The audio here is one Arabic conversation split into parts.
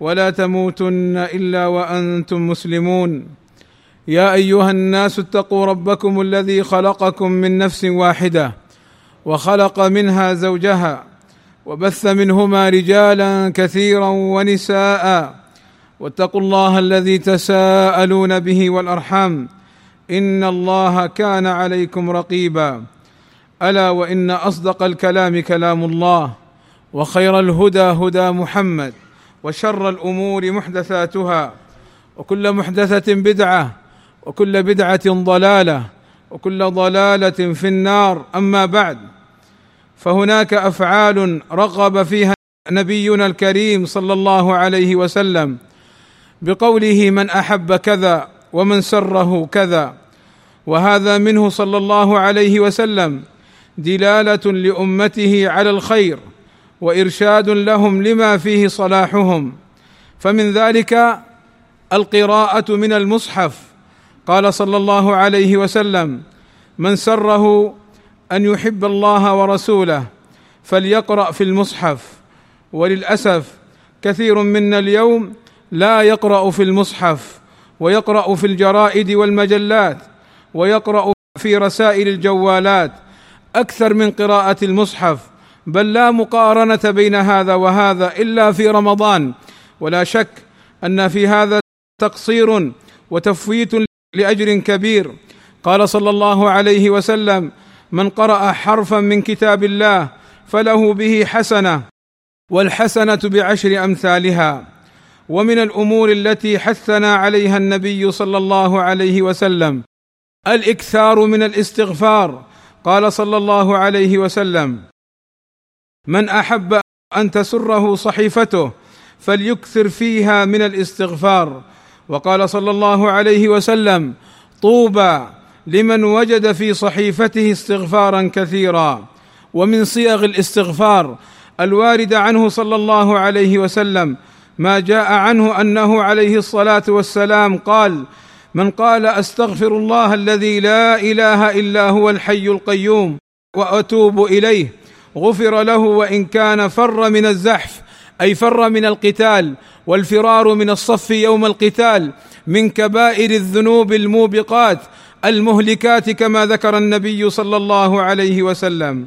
ولا تموتن إلا وأنتم مسلمون. يا أيها الناس اتقوا ربكم الذي خلقكم من نفس واحدة وخلق منها زوجها وبث منهما رجالا كثيرا ونساء واتقوا الله الذي تساءلون به والأرحام. إن الله كان عليكم رقيبا. ألا وإن أصدق الكلام كلام الله وخير الهدى هدى محمد. وشر الأمور محدثاتها وكل محدثة بدعة وكل بدعة ضلالة وكل ضلالة في النار. أما بعد فهناك أفعال رغب فيها نبينا الكريم صلى الله عليه وسلم بقوله من أحب كذا ومن سره كذا وهذا منه صلى الله عليه وسلم دلالة لأمته على الخير. وإرشاد لهم لما فيه صلاحهم. فمن ذلك القراءة من المصحف. قال صلى الله عليه وسلم من سره أن يحب الله ورسوله فليقرأ في المصحف. وللأسف كثير منا اليوم لا يقرأ في المصحف ويقرأ في الجرائد والمجلات ويقرأ في رسائل الجوالات. أكثر من قراءة المصحف بل لا مقارنة بين هذا وهذا إلا في رمضان. ولا شك أن في هذا تقصير وتفويت لأجر كبير. قال صلى الله عليه وسلم من قرأ حرفا من كتاب الله فله به حسنة والحسنة بعشر أمثالها. ومن الأمور التي حثنا عليها النبي صلى الله عليه وسلم الإكثار من الاستغفار. قال صلى الله عليه وسلم من أحب أن تسره صحيفته فليكثر فيها من الاستغفار. وقال صلى الله عليه وسلم طوبى لمن وجد في صحيفته استغفارا كثيرا. ومن صيغ الاستغفار الوارد عنه صلى الله عليه وسلم ما جاء عنه أنه عليه الصلاة والسلام قال من قال أستغفر الله الذي لا إله إلا هو الحي القيوم وأتوب إليه. غفر له وإن كان فر من الزحف أي فر من القتال والفرار من الصف يوم القتال من كبائر الذنوب الموبقات المهلكات كما ذكر النبي صلى الله عليه وسلم.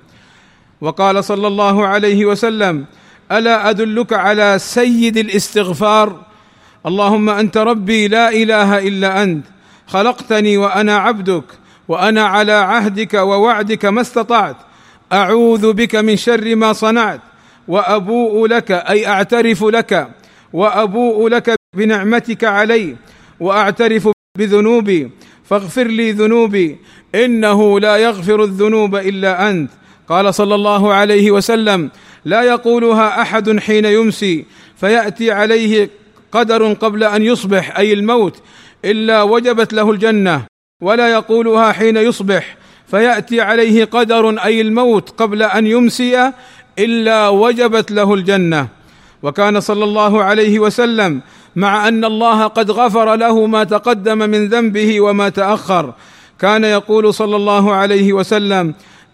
وقال صلى الله عليه وسلم ألا أدلك على سيد الاستغفار؟ اللهم أنت ربي لا إله إلا أنت خلقتني وأنا عبدك وأنا على عهدك ووعدك ما استطعت أعوذ بك من شر ما صنعت وأبوء لك أي أعترف لك وأبوء لك بنعمتك علي وأعترف بذنوبي فاغفر لي ذنوبي إنه لا يغفر الذنوب إلا أنت. قال صلى الله عليه وسلم لا يقولها أحد حين يمسي فيأتي عليه قدر قبل أن يصبح أي الموت إلا وجبت له الجنة ولا يقولها حين يصبح فيأتي عليه قدر أي الموت قبل أن يمسي إلا وجبت له الجنة. وكان صلى الله عليه وسلم مع أن الله قد غفر له ما تقدم من ذنبه وما تأخر. كان يقول صلى الله عليه وسلم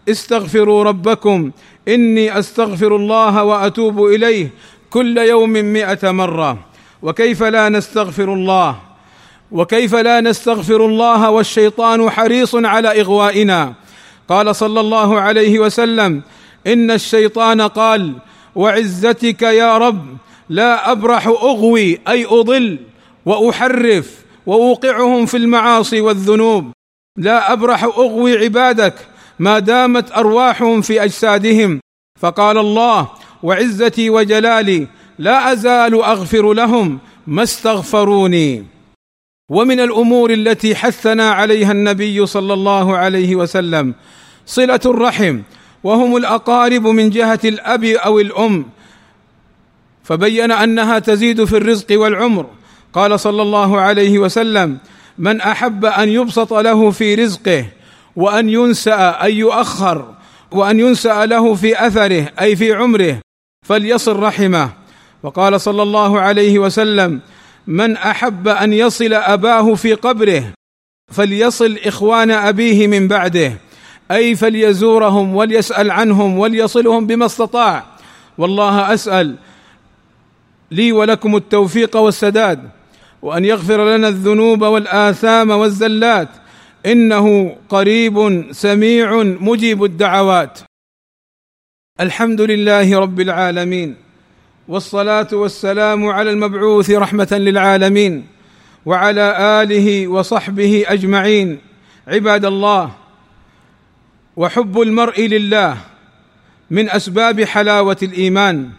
استغفروا ربكم إني أستغفر الله وأتوب إليه كل يوم مائه مرة. وكيف لا نستغفر الله؟ وكيف لا نستغفر الله والشيطان حريص على إغوائنا؟ قال صلى الله عليه وسلم إن الشيطان قال وعزتك يا رب لا أبرح أغوي أي أضل وأحرف وأوقعهم في المعاصي والذنوب. لا أبرح أغوي عبادك ما دامت أرواحهم في أجسادهم. فقال الله وعزتي وجلالي لا أزال أغفر لهم ما استغفروني. ومن الأمور التي حثنا عليها النبي صلى الله عليه وسلم صلة الرحم وهم الأقارب من جهة الأب أو الأم. فبين أنها تزيد في الرزق والعمر. قال صلى الله عليه وسلم من أحب أن يبسط له في رزقه وأن ينسأ اي يؤخر وأن ينسأ له في أثره أي في عمره فليصل رحمه. وقال صلى الله عليه وسلم من أحب أن يصل أباه في قبره فليصل إخوان أبيه من بعده أي فليزورهم وليسأل عنهم وليصلهم بما استطاع. والله أسأل لي ولكم التوفيق والسداد وأن يغفر لنا الذنوب والآثام والزلات إنه قريب سميع مجيب الدعوات. الحمد لله رب العالمين. والصلاة والسلام على المبعوث رحمة للعالمين وعلى آله وصحبه أجمعين. عباد الله وحب المرء لله من أسباب حلاوة الإيمان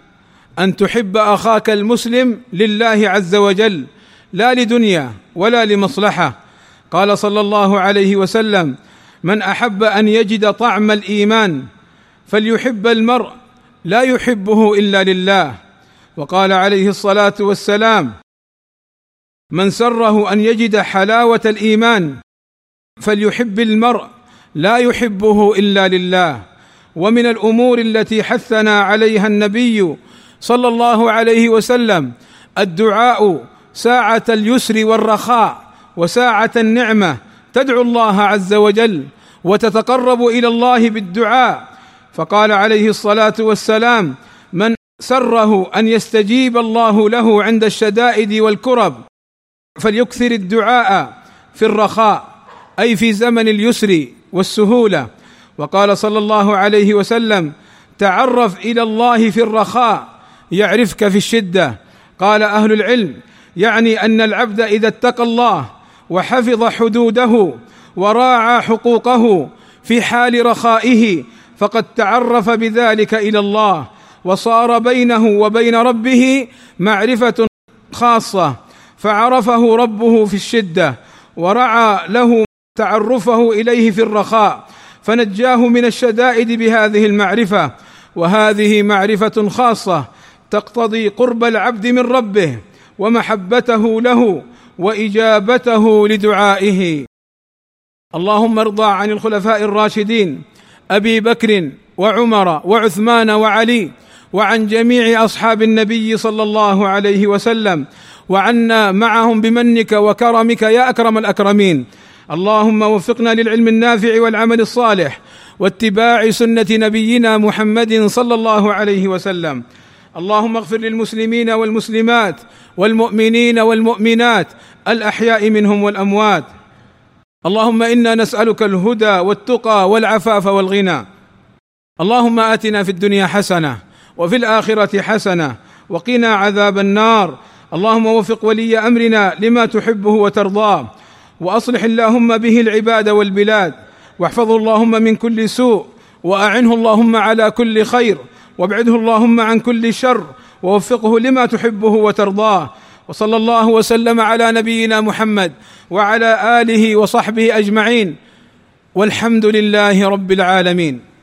أن تحب أخاك المسلم لله عز وجل لا لدنيا ولا لمصلحة. قال صلى الله عليه وسلم من أحب أن يجد طعم الإيمان فليحب المرء لا يحبه إلا لله. وقال عليه الصلاة والسلام من سره أن يجد حلاوة الإيمان فليحب المرء لا يحبه إلا لله ومن الأمور التي حثنا عليها النبي صلى الله عليه وسلم الدعاء ساعة اليسر والرخاء وساعة النعمة تدعو الله عز وجل وتتقرب إلى الله بالدعاء. فقال عليه الصلاة والسلام من سره أن يستجيب الله له عند الشدائد والكرب فليكثر الدعاء في الرخاء أي في زمن اليسر والسهولة. وقال صلى الله عليه وسلم تعرف إلى الله في الرخاء يعرفك في الشدة. قال أهل العلم يعني أن العبد إذا اتقى الله وحفظ حدوده وراعى حقوقه في حال رخائه فقد تعرف بذلك إلى الله. وصار بينه وبين ربه معرفة خاصة فعرفه ربه في الشدة ورعى له تعرفه إليه في الرخاء فنجاه من الشدائد بهذه المعرفة وهذه معرفة خاصة تقتضي قرب العبد من ربه ومحبته له وإجابته لدعائه. اللهم ارضى عن الخلفاء الراشدين أبي بكر وعمر وعثمان وعلي وعن جميع أصحاب النبي صلى الله عليه وسلم وعنا معهم بمنك وكرمك يا أكرم الأكرمين. اللهم وفقنا للعلم النافع والعمل الصالح واتباع سنة نبينا محمد صلى الله عليه وسلم. اللهم اغفر للمسلمين والمسلمات والمؤمنين والمؤمنات الأحياء منهم والأموات. اللهم إنا نسألك الهدى والتقى والعفاف والغنى. اللهم آتنا في الدنيا حسنة وفي الآخرة حسنة وقنا عذاب النار. اللهم وفق ولي أمرنا لما تحبه وترضاه. وأصلح اللهم به العباد والبلاد. واحفظه اللهم من كل سوء. وأعنه اللهم على كل خير. وابعده اللهم عن كل شر. ووفقه لما تحبه وترضاه. وصلى الله وسلم على نبينا محمد وعلى آله وصحبه أجمعين. والحمد لله رب العالمين.